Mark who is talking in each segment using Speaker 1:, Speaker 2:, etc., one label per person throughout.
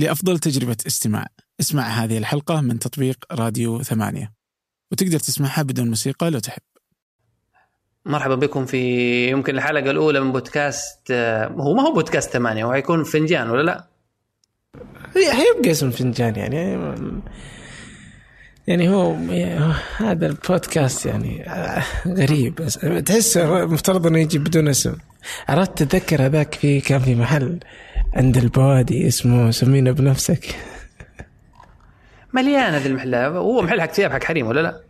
Speaker 1: لأفضل تجربة استماع. اسمع هذه الحلقة من تطبيق راديو ثمانية. وتقدر تسمعها بدون موسيقى لو تحب.
Speaker 2: مرحبا بكم في يمكن الحلقة الأولى من بودكاست هو ما هو بودكاست ثمانية هو حيكون فنجان ولا لا؟
Speaker 3: هي حيبقى اسم فنجان يعني. يعني هو هذا البودكاست يعني غريب. تحسه مفترض إنه يجي بدون اسم. عرفت تتذكر هذاك في كان في محل. عند البوادي اسمه سمينا بنفسك.
Speaker 2: مليان هذه المحلات هو محل حق ثياب حق حريم ولا لا؟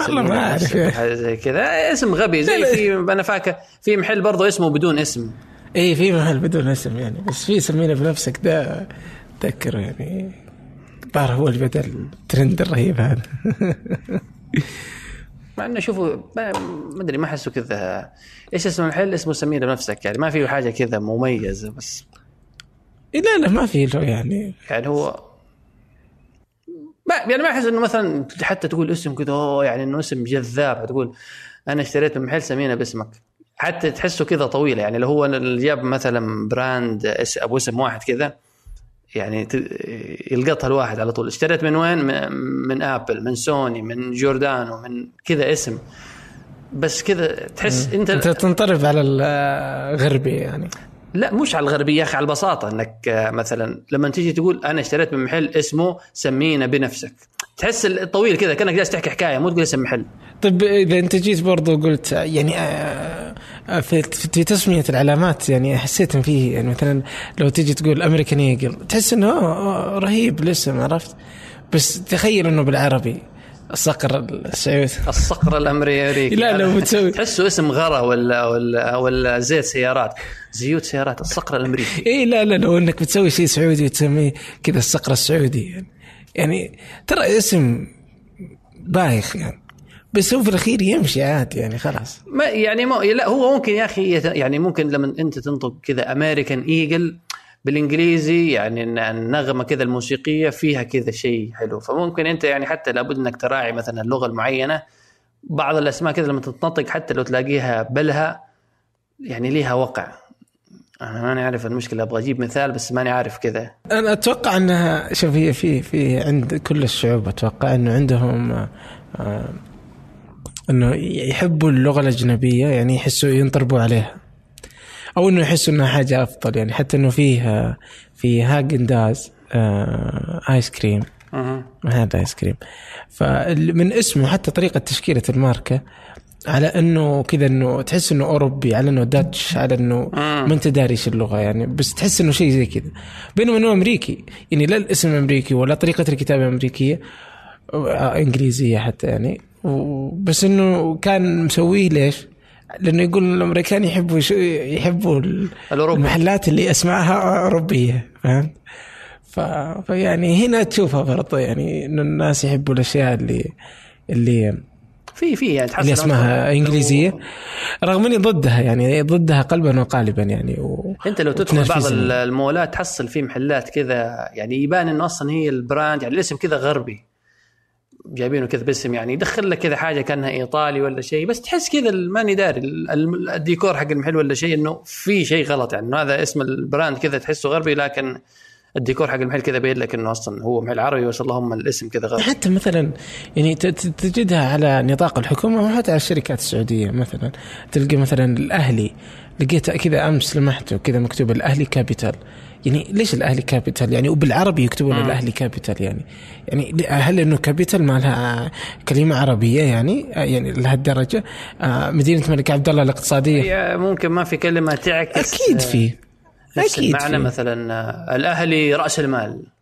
Speaker 3: والله ما أعرف.
Speaker 2: زي كذا. اسم غبي. زي في أنا فاكر في محل برضه اسمه بدون اسم.
Speaker 3: اي في محل بدون اسم يعني. بس في سمينا بنفسك ده تذكره يعني. الظاهر هو اللي بدا الترند الرهيب هذا.
Speaker 2: مع إنه شوفوا ما أدري ما أحسه كذا. إيش اسم المحل؟ اسمه سمينا بنفسك يعني. ما في حاجة كذا مميزة بس.
Speaker 3: لا لا ما في له يعني.
Speaker 2: يعني هو ما يعني ما أحس إنه مثلا حتى تقول اسم كذا أوه يعني إنه اسم جذاب تقول أنا اشتريت من محل سمينا باسمك. حتى تحسه كذا طويل يعني لو هو اللي جاب مثلا براند أبو اسم واحد كذا يعني يلقطها الواحد على طول. اشتريت من وين؟ من آبل من سوني من جوردانو من كذا اسم. بس كذا تحس أنت
Speaker 3: أنت تنطرف على الغربي يعني.
Speaker 2: لا مش على الغربيه يا أخي على البساطة إنك مثلا لما تيجي تقول أنا اشتريت من محل اسمه سمينا بنفسك. تحس الطويل كذا كأنك جالس تحكي حكاية مو تقول اسم محل.
Speaker 3: طيب إذا أنت جيت برضو قلت يعني في في تسميه العلامات يعني حسيت إن فيه يعني مثلا لو تيجي تقول أمريكان إيجل تحس إنه رهيب الاسم عرفت؟ بس تخيل إنه بالعربي. الصقر السعودي.
Speaker 2: الصقر الأمريكي.
Speaker 3: لا لو بتسوي
Speaker 2: تحسه اسم غرة ولا ولا ولا زيت سيارات. زيوت سيارات الصقر الأمريكي.
Speaker 3: اي لا لا لو إنك بتسوي شيء سعودي وتسميه كذا الصقر السعودي يعني, يعني ترى اسم بايخ يعني. بس هو في الأخير يمشي عادي يعني خلاص.
Speaker 2: ما يعني ما لا هو ممكن يا أخي يعني ممكن لما أنت تنطق كذا American Eagle بالإنجليزي يعني النغمة كذا الموسيقية فيها كذا شيء حلو. فممكن أنت يعني حتى لابد إنك تراعي مثلا اللغة المعينة. بعض الأسماء كذا لما تتنطق حتى لو تلاقيها بلها يعني ليها وقع. أنا ماني عارف المشكلة أبغى أجيب مثال بس ماني عارف كذا.
Speaker 3: أنا أتوقع انها شوف هي في في عند كل الشعوب أتوقع إنه عندهم آه إنه يحبوا اللغة الأجنبية يعني يحسوا ينطربوا عليها. أو إنه يحسوا إنها حاجة أفضل يعني حتى إنه فيه في هاجن داز آه آيس كريم. هذا آيس كريم. فمن اسمه حتى طريقة تشكيلة الماركة على إنه كذا إنه تحس إنه أوروبي على إنه داتش على إنه ما أنت داري إيش اللغة يعني بس تحس إنه شيء زي كذا. بينما إنه أمريكي يعني لا الاسم أمريكي ولا طريقة الكتابة أمريكية إنجليزية حتى يعني. بس إنه كان مسويه ليش؟ لأنه يقول الأمريكان يحبوا يحبوا المحلات اللي اسمائها أوروبية فهمت؟ ف... فيعني هنا تشوفها برضه يعني إنه الناس يحبوا الأشياء اللي اللي
Speaker 2: في في يعني
Speaker 3: اللي اسمها إنجليزية. رغم إني ضدها يعني ضدها قلبا وقالبا يعني و...
Speaker 2: أنت لو تدخل بعض المولات تحصل في محلات كذا يعني يبان إنه أصلا هي البراند يعني الاسم كذا غربي. جايبينه كذا باسم يعني يدخل لك كذا حاجة كأنها إيطالي ولا شيء بس تحس كذا ماني داري الديكور حق المحل ولا شيء إنه في شيء غلط يعني هذا اسم ال brand كذا تحسه غربي لكن الديكور حق المحل كذا بين لك إنه أصلا هو محل عربي بس اللهم الاسم كذا غربي
Speaker 3: حتى مثلا يعني تجدها على نطاق الحكومة وحتى على الشركات السعودية مثلا تلقى مثلا الأهلي لقيت كذا أمس لمحته كذا مكتوب الأهلي capital. يعني ليش الأهلي capital؟ يعني وبالعربي يكتبون الأهلي capital يعني. يعني هل إنه capital ما لها كلمة عربية يعني؟ يعني لهالدرجة؟ آه مدينة الملك عبد الله الاقتصادية.
Speaker 2: هي ممكن ما في كلمة تعكس
Speaker 3: أكيد في.
Speaker 2: أكيد معنى مثلا الأهلي رأس المال.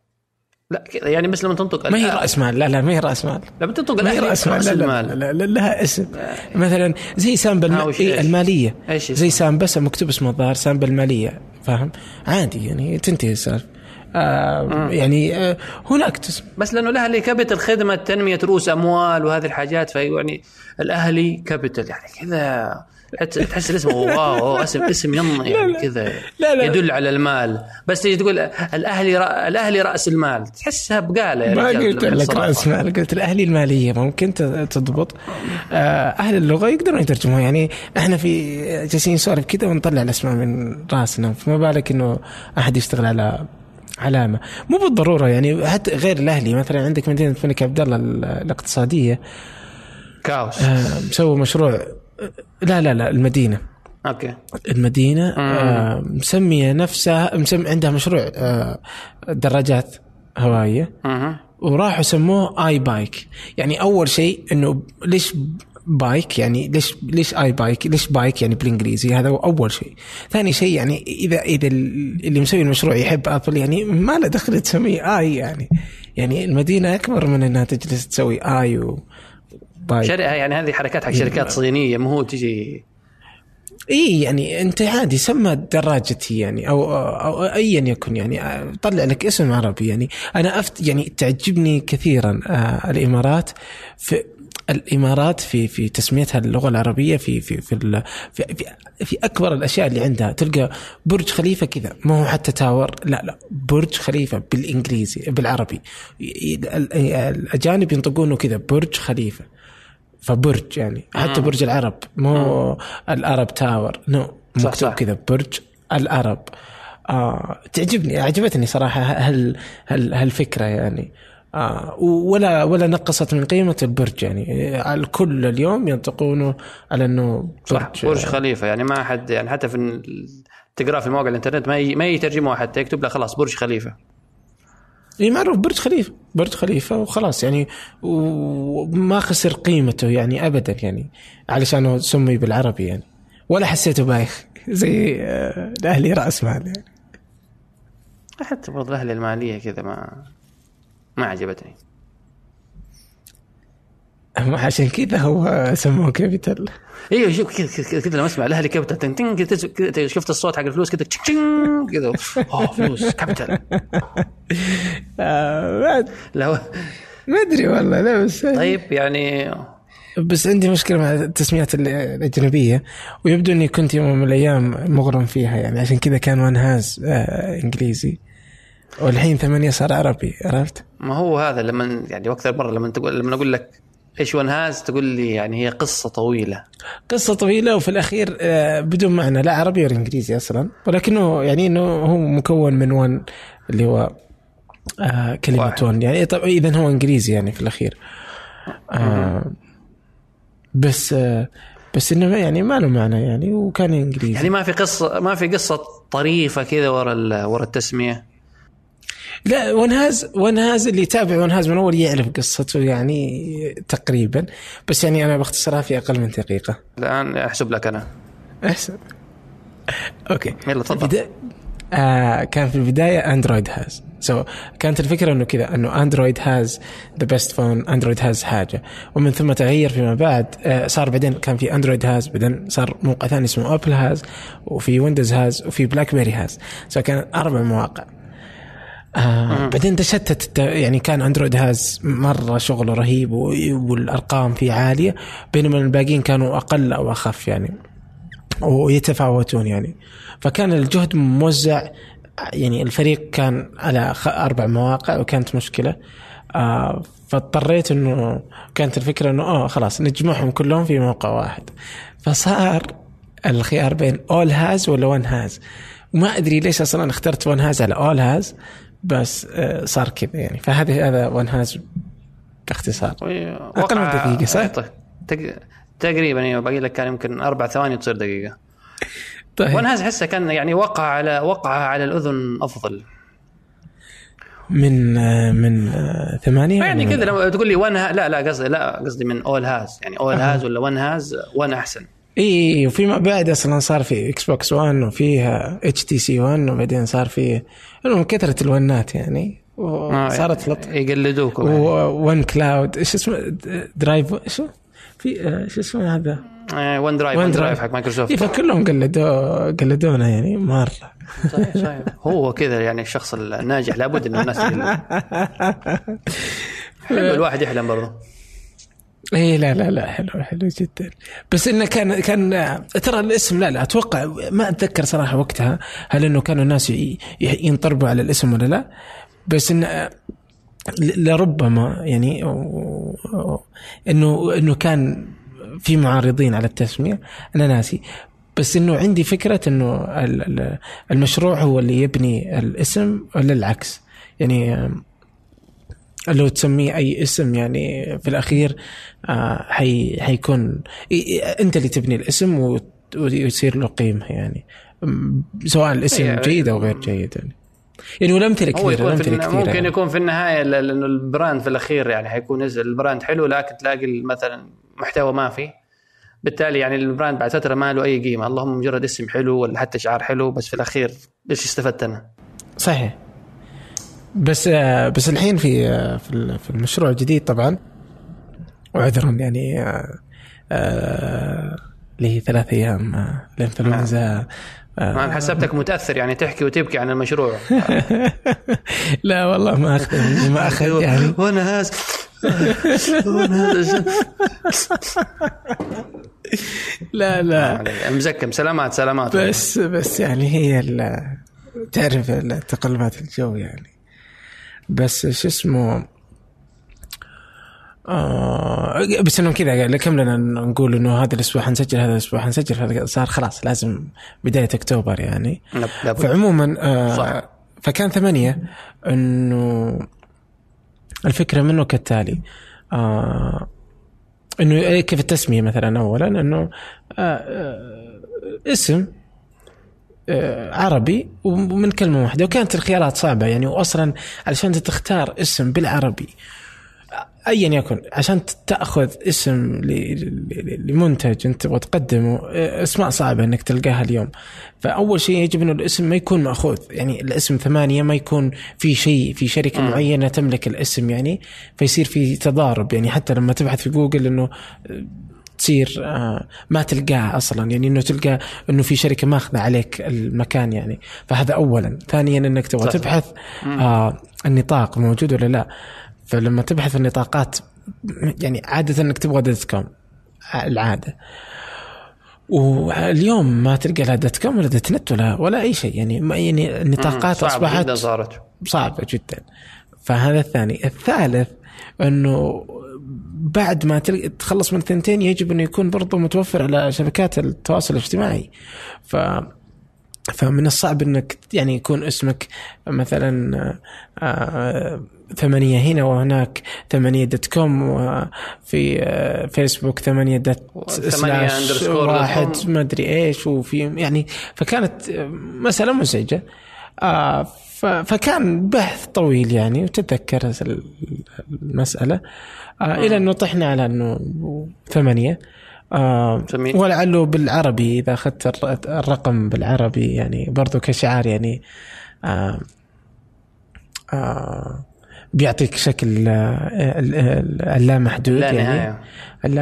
Speaker 2: لا يعني بس لما تنطق
Speaker 3: ما هي رأس مال لا لا ما هي رأس مال.
Speaker 2: لما تنطق الاهلي رأس مال
Speaker 3: لا لا, لا, لا لها اسم. مثلا زي سامبا الم... إيه المالية.
Speaker 2: إيش
Speaker 3: زي سامبا مكتوب اسمه الظاهر سامبا الماليه فاهم؟ عادي يعني تنتهي السالفة. آه يعني آه هناك تسم
Speaker 2: بس لأنه الاهلي capital خدمة تنمية رؤوس أموال وهذه الحاجات فيعني الأهلي capital يعني كذا تحس الاسم wow اسم اسم يم يعني كذا يدل على المال. بس تيجي تقول الأهلي رأ... الأهلي رأس المال. تحسها بقالة
Speaker 3: يعني ما قلت لك رأس مال قلت الأهلي المالية ممكن تضبط. أهل اللغة يقدرون يترجموها. يعني إحنا في جالسين نسولف كذا ونطلع الأسماء من رأسنا. فما بالك إنه أحد يشتغل على علامة. مو بالضرورة يعني. حتى غير الأهلي. مثلا عندك مدينة الملك عبد الله ال- الاقتصادية.
Speaker 2: KAUST.
Speaker 3: آه، مسوي مشروع لا لا لا المدينة.
Speaker 2: أوكي.
Speaker 3: المدينة آه، مسمية نفسها مسم عندها مشروع آه، دراجات
Speaker 2: هوائية.
Speaker 3: وراحوا سموه iBike. يعني أول شيء إنه ليش bike؟ يعني ليش ليش iBike؟ ليش bike يعني بالإنجليزي؟ هذا هو أول شيء. ثاني شيء يعني إذا إذا اللي مسوي المشروع يحب Apple يعني ما له دخل تسميه i يعني. يعني المدينة أكبر من إنها تجلس تسوي i و bike
Speaker 2: شركه يعني هذه حركات حق شركات صينية مو هو تجي
Speaker 3: إي يعني أنت عادي سمى دراجتي يعني أو أو ايا يكن يعني طلع لك اسم عربي يعني. أنا أفت يعني تعجبني كثيرا آه، الإمارات في الإمارات في في تسميتها اللغة العربية في في في في, في, في أكبر الأشياء اللي عندها. تلقى برج خليفة كذا ما هو حتى tower لا لا برج خليفة بالإنجليزي بالعربي. الأجانب ينطقونه كذا برج خليفة. فبرج يعني حتى برج العرب مو ال Arab Tower
Speaker 2: no
Speaker 3: مكتوب. كذا برج العرب. آه تعجبني عجبتني صراحة هال هال هالفكرة يعني. آه ولا ولا نقصت من قيمة البرج يعني. آه، الكل اليوم ينطقونه على إنه
Speaker 2: صح برج خليفة يعني ما حد يعني حتى في ال- تقرأ في مواقع الإنترنت ما ي... ما يترجموها حتى يكتب له خلاص برج خليفة.
Speaker 3: اي معروف برج خليفة برج خليفة وخلاص يعني وما خسر قيمته يعني ابدا يعني علشان سمي بالعربي يعني. ولا حسيته بايخ زي آه، الأهلي رأس مال يعني.
Speaker 2: حتى برضه الأهلي المالية كذا ما ما عجبتني.
Speaker 3: عشان كذا هو سموه Capital.
Speaker 2: أيوه شوف كذا كذا لما اسمع الاهلي Capital. تن تن كذا شفت الصوت حق الفلوس كذا كذا. اوه فلوس Capital.
Speaker 3: آه،
Speaker 2: لا
Speaker 3: ما أدري والله لا بس
Speaker 2: طيب يعني
Speaker 3: بس عندي مشكلة مع التسميات ال- الأجنبية ويبدو إني كنت يوم من الأيام مغرم فيها يعني عشان كذا كان وان هاز آه إنجليزي. والحين ثمانية صار عربي عرفت؟
Speaker 2: ما هو هذا لما يعني وأكثر مره لما تقول لما أقول لك إيش ون هاز تقول لي يعني هي قصة طويلة.
Speaker 3: قصة طويلة وفي الأخير آه، بدون معنى لا عربي ولا إنجليزي أصلا ولكنه يعني أنه هو مكون من ون اللي هو آه كلمة
Speaker 2: واحد.
Speaker 3: ون يعني طب إذا هو إنجليزي يعني في الأخير. آه بس آه بس إنه يعني ما له معنى يعني وكان إنجليزي.
Speaker 2: يعني ما في قصة ما في قصة طريفة كذا ورا ورا التسمية؟
Speaker 3: لا ونهاز ونهاز اللي يتابع ونهاز من أول يعرف قصته يعني تقريبا. بس يعني أنا بختصرها في أقل من دقيقة.
Speaker 2: الآن أحسب لك أنا.
Speaker 3: احسن Okay.
Speaker 2: يلا تفضل.
Speaker 3: البدا- آه كان في البداية Android Has so so, كانت الفكرة إنه كذا إنه Android Has the best phone Android Has حاجة. ومن ثم تغير فيما بعد آه صار بعدين كان في Android Has بعدين صار موقع ثاني اسمه Apple Has وفي Windows Has وفي BlackBerry Has so كان أربع مواقع. آه بعدين تشتت يعني كان Android Has مرة شغله رهيب والأرقام فيه عالية بينما الباقيين كانوا أقل أو أخف يعني ويتفاوتون يعني. فكان الجهد موزع يعني الفريق كان على أربع مواقع وكانت مشكلة. آه فاضطريت إنه كانت الفكرة إنه آه خلاص نجمعهم كلهم في موقع واحد. فصار الخيار بين اول هاز ولا ون هاز وما أدري ليش أصلا اخترت ون هاز على اول هاز بس آه صار كذا يعني. فهذا هذا ون هاز باختصار. أقل من دقيقة، صح؟
Speaker 2: طيب. تق- تقريبا أيوه باقي لك كان يمكن أربع ثواني تصير دقيقة.
Speaker 3: طيب.
Speaker 2: وأنا احسه كان يعني وقع على وقع على الأذن أفضل.
Speaker 3: من آه من آه ثمانية
Speaker 2: يعني كذا لما تقول لي One Ha... لا لا قصدي لا قصدي من All Has يعني All Has ولا One Has One أحسن.
Speaker 3: اي وفيما بعد أصلا صار في Xbox 1 وفيها HTC 1 وبعدين صار في المهم كثرت الونات يعني. وصارت لط
Speaker 2: يقلدوكم يعني.
Speaker 3: و One Cloud إيش اسمه؟ Drive شو في آه، شو اسمه هذا؟
Speaker 2: آه،
Speaker 3: OneDrive
Speaker 2: OneDrive. حق مايكروسوفت.
Speaker 3: إيه فكلهم قلدوا قلدونا يعني مره
Speaker 2: صحيح صحيح. هو كذا يعني الشخص الناجح لابد إن الناس حلو الواحد يحلم برضه.
Speaker 3: اي لا لا لا حلو حلو جدا. بس إنه كان كان ترى الاسم لا لا أتوقع ما أتذكر صراحة وقتها هل إنه كانوا الناس ينطربوا على الاسم ولا لا. بس انه لربما يعني إنه إنه كان في معارضين على التسمية أنا ناسي. بس إنه عندي فكرة إنه ال- ال- المشروع هو اللي يبني الاسم ولا العكس؟ يعني لو تسميه أي اسم يعني في الأخير آه، حي حيكون أنت اللي تبني الاسم وت- ويصير له قيمة يعني. سواء الاسم جيد أو غير جيد يعني. يعني والامثله
Speaker 2: كثيرة في
Speaker 3: الامثله كثيرة
Speaker 2: ممكن
Speaker 3: يعني.
Speaker 2: يكون في النهاية لأنه ال brand في الأخير يعني حيكون نزل. ال brand حلو لكن تلاقي مثلا محتوى ما في بالتالي يعني ال brand بعد فترة ما له أي قيمة. اللهم مجرد اسم حلو ولا حتى شعار حلو بس في الأخير إيش استفدت أنا؟
Speaker 3: صحيح. بس آه، بس الحين في آه، في ال- في المشروع الجديد طبعا وعذرا يعني آه، آه، اللي هي ثلاث أيام الانفلونزا
Speaker 2: ما حسبتك متأثر يعني تحكي وتبكي عن المشروع.
Speaker 3: لا والله ما أخذ ما أخذ يعني.
Speaker 2: وأنا هاز
Speaker 3: لا لا.
Speaker 2: مزكم. سلامات سلامات.
Speaker 3: بس بس يعني هي تعرف تقلبات الجو يعني. بس شو اسمه آه بس انه كذا كملنا نقول إنه هذا الأسبوع حنسجل هذا الأسبوع حنسجل هذا صار خلاص لازم بداية أكتوبر يعني
Speaker 2: لا- لابد.
Speaker 3: فعموما آه
Speaker 2: صح.
Speaker 3: فكان ثمانية إنه الفكرة منه كالتالي آه إنه إيه كيف التسمية مثلا اولا إنه آه آه اسم عربي ومن كلمة واحدة. وكانت الخيارات صعبة يعني واصلا علشان تختار اسم بالعربي ايا يكن عشان تأخذ اسم لمنتج أنت تبغى تقدمه آه، أسماء صعبة إنك تلقاها اليوم. فأول شيء يجب إنه الاسم ما يكون مأخوذ. يعني الاسم ثمانية ما يكون في شيء في شركة
Speaker 2: مم.
Speaker 3: معينة تملك الاسم يعني فيصير في تضارب. يعني حتى لما تبحث في جوجل إنه آه، تصير آه، ما تلقاه أصلا. يعني إنه تلقى إنه في شركة ماخذة عليك المكان يعني. فهذا اولا. ثانيا إنك تبغى. تبحث آه النطاق موجود ولا لا. فلما تبحث النطاقات يعني عادة إنك تبغى dot com العادة. واليوم ما تلقى لا dot com ولا dot net ولا ولا أي شيء. يعني يعني النطاقات أصبحت
Speaker 2: جدا صارت.
Speaker 3: صعبة جدا. فهذا الثاني. الثالث انه بعد ما تخلص من الثنتين يجب انه يكون برضه متوفر على شبكات التواصل الاجتماعي ف فمن الصعب إنك يعني يكون اسمك مثلا آه، ثمانية هنا وهناك ثمانية dot com وفي آه، فيسبوك ثمانية
Speaker 2: dot slash
Speaker 3: واحد. ما أدري إيش وفي يعني فكانت آه، مسألة مزعجة آه فكان بحث طويل يعني وتتذكر ال- المسألة آه إلى أنه طحنا على أنه ثمانية. آه. ولعله بالعربي إذا أخذت الر- الرقم بالعربي يعني برضو كشعار يعني آه آه بيعطيك شكل آه، ال- ال- اللامحدود
Speaker 2: لا
Speaker 3: يعني.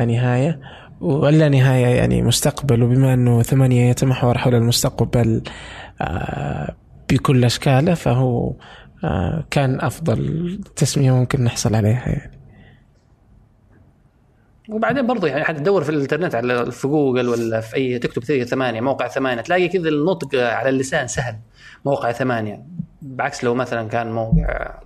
Speaker 3: نهاية. واللا نهاية يعني مستقبل وبما أنه ثمانية يتمحور حول المستقبل آه، بكل أشكاله فهو كان أفضل تسمية ممكن نحصل عليها يعني.
Speaker 2: وبعدين برضه يعني حتى تدور في الإنترنت على في جوجل ولا في أي تكتب ثمانية ثمانية موقع ثمانية تلاقي كذا النطق على اللسان سهل موقع ثمانية. بعكس لو مثلا كان موقع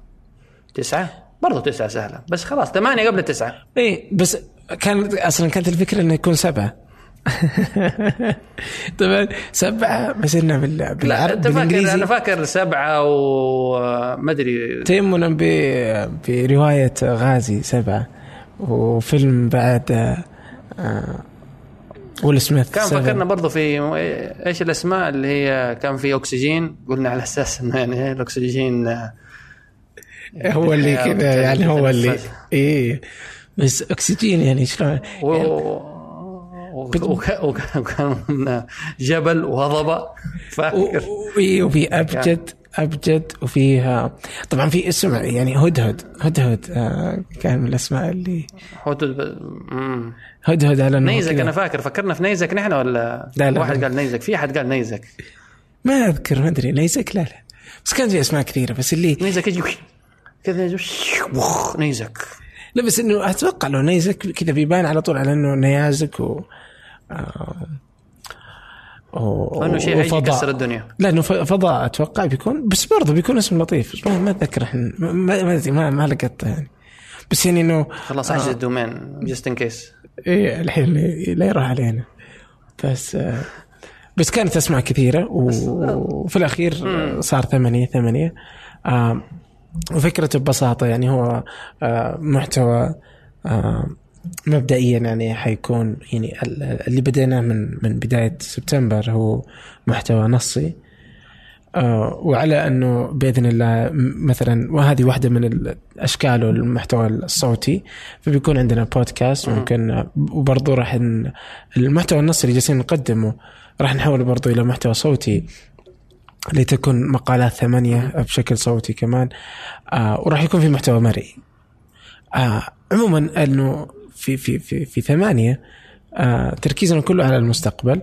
Speaker 2: تسعة برضه تسعة سهلة بس خلاص ثمانية قبل التسعة.
Speaker 3: إيه بس كان أصلا كانت الفكرة إنه يكون سبعة. طبعا سبعة بس إنه بال-
Speaker 2: لا
Speaker 3: بالعربي
Speaker 2: أنت فاكر أنا فاكر سبعة وما أدري
Speaker 3: تيمنا ب- برواية غازي سبعة وفيلم بعد آه، آه، ويل سميث
Speaker 2: كان
Speaker 3: سبعة.
Speaker 2: فكرنا برضه في إيش الأسماء اللي هي كان في أكسجين قلنا على أساس إنه يعني الأكسجين آه،
Speaker 3: هو اللي كذا يعني هو اللي. إيه بس أكسجين يعني شلون
Speaker 2: و... وكان جبل
Speaker 3: وهضبة.
Speaker 2: فاكر.
Speaker 3: إيه، وفي ابجد أبجد وفيها طبعا في اسم يعني هدهد هدهد آه، كان من الأسماء اللي
Speaker 2: هدهد مم.
Speaker 3: هدهد على
Speaker 2: نيزك. أنا فاكر. فكرنا في نيزك نحن ولا؟
Speaker 3: لا، لا.
Speaker 2: واحد قال نيزك. في أحد قال نيزك.
Speaker 3: ما أذكر ما أدري. نيزك؟ لا لا. بس كان في أسماء كثيرة بس اللي
Speaker 2: نيزك يجي كذا نيزك.
Speaker 3: لا بس إنه أتوقع لو نيزك كذا بيبان على طول على إنه نيازك و آه، و-
Speaker 2: أنه شيء. يكسر الدنيا.
Speaker 3: لا انه ف- فضاء أتوقع بيكون بس برضه بيكون اسم لطيف. ما, أتذكر الحين ما ما ما, ما لقطته يعني. بس يعني انه
Speaker 2: خلاص حجز ال domain just in
Speaker 3: case إيه الحين لا يروح علينا. بس آه بس كانت أسماء كثيرة وفي الأخير صار ثمانية ثمانية. آه، وفكرته ببساطه يعني هو آه، محتوى آه، مبدئيا يعني حيكون يعني ال- اللي بديناه من من بداية سبتمبر هو محتوى نصي. آه، وعلى أنه بإذن الله مثلا وهذه واحدة من الأشكال المحتوى الصوتي. فبيكون عندنا بودكاست ممكن آه، وبرضه راح المحتوى النصي اللي جالسين نقدمه راح نحوله برضه إلى محتوى صوتي لتكون مقالات ثمانية بشكل صوتي كمان. آه وراح يكون في محتوى مرئي. آه عموما أنه في في في في ثمانية. آه تركيزنا كله على المستقبل.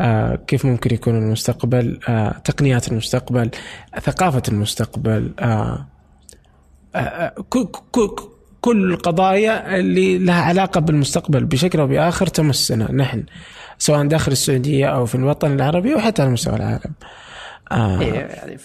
Speaker 3: آه كيف ممكن يكون المستقبل؟ آه تقنيات المستقبل ثقافة المستقبل كل القضايا اللي لها علاقة بالمستقبل بشكل أو بآخر تمسنا. نحن سواء داخل السعودية أو في الوطن العربي وحتى على مستوى العالم. آه.
Speaker 2: إيه يعني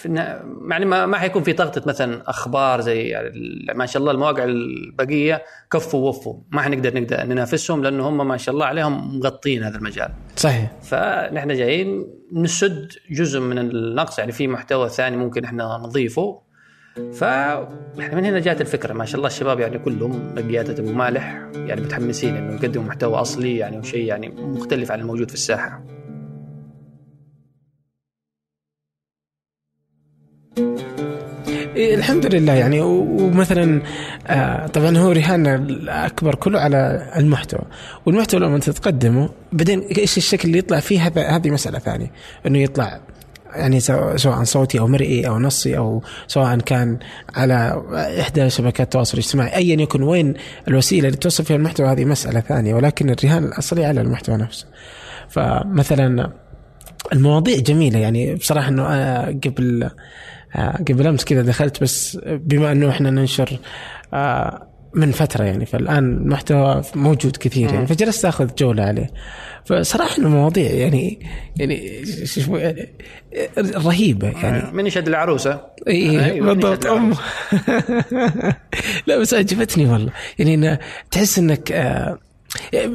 Speaker 2: يعني ما ما حيكون في ضغطه مثلا أخبار زي يعني ما شاء الله المواقع البقية كفوا ووفوا. ما حنقدر نقدر ننافسهم لأنه هم ما شاء الله عليهم مغطين هذا المجال.
Speaker 3: صحيح.
Speaker 2: فنحن جايين نسد جزء من النقص. يعني في محتوى ثاني ممكن إحنا نضيفه. ف من هنا جات الفكرة. ما شاء الله الشباب يعني كلهم بقياده ابو مالح يعني متحمسين إنه يقدموا محتوى أصلي يعني وشيء يعني مختلف عن الموجود في
Speaker 3: الساحة. الحمد لله يعني ومثلا آه طبعا هو رهاننا الأكبر كله على المحتوى. والمحتوى لما انت تقدمه بعدين إيش الشكل اللي يطلع فيه هذا هذه مسألة ثانية. إنه يطلع يعني سواء صوتي أو مرئي أو نصي أو سواء كان على إحدى شبكات التواصل الاجتماعي ايا يكن وين الوسيلة اللي توصل فيها المحتوى هذه مسألة ثانية. ولكن الرهان الأصلي على المحتوى نفسه. فمثلا المواضيع جميلة يعني بصراحة إنه آه، قبل قبل أمس كذا دخلت بس بما أنه إحنا ننشر آه، من فترة يعني فالآن المحتوى موجود كثير يعني فجلست آخذ جولة عليه. فصراحة إنه مواضيع يعني يعني يعني رهيبة يعني.
Speaker 2: من يشهد العروسة.
Speaker 3: إي
Speaker 2: أيوة،
Speaker 3: بالضبط.
Speaker 2: أم.
Speaker 3: لا بس عجبتني والله. يعني تحس إنك آه،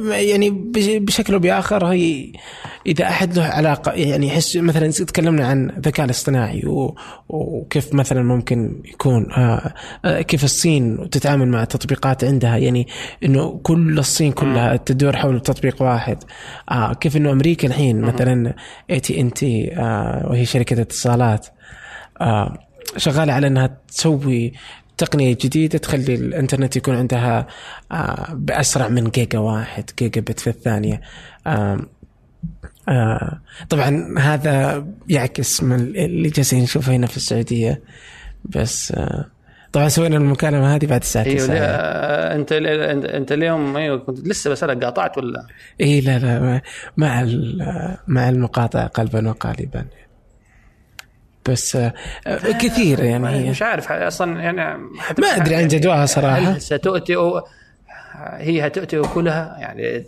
Speaker 3: يعني بش- بشكل أو بآخر هي إذا أحد له علاقة يعني يحس مثلا تكلمنا عن الذكاء الاصطناعي وكيف مثلا ممكن يكون آه، آه، كيف الصين تتعامل مع التطبيقات عندها يعني إنه كل الصين كلها تدور حول تطبيق واحد. آه كيف إنه أمريكا الحين مثلا اي تي ان تي وهي شركة اتصالات شغالة على إنها تسوي تقنية جديدة تخلي الإنترنت يكون عندها آه، بأسرع من جيجا واحد جيجا بت في الثانية. آه، طبعا هذا يعكس من اللي جالسين نشوفه هنا في السعودية. بس آه، طبعا سوينا المكالمة هذه بعد الساعة
Speaker 2: أيوه
Speaker 3: 9
Speaker 2: لا، أنت أنت اليوم أيوه كنت لسه بسألك قاطعت ولا؟
Speaker 3: اي لا لا مع مع المقاطعة قلبا وقالبا. بس آه، آه، كثير يعني. هي
Speaker 2: مش عارف أصلا يعني
Speaker 3: ما أدري عن جدواها صراحة.
Speaker 2: هل ستؤتي أو هي هتؤتي أكلها؟ يعني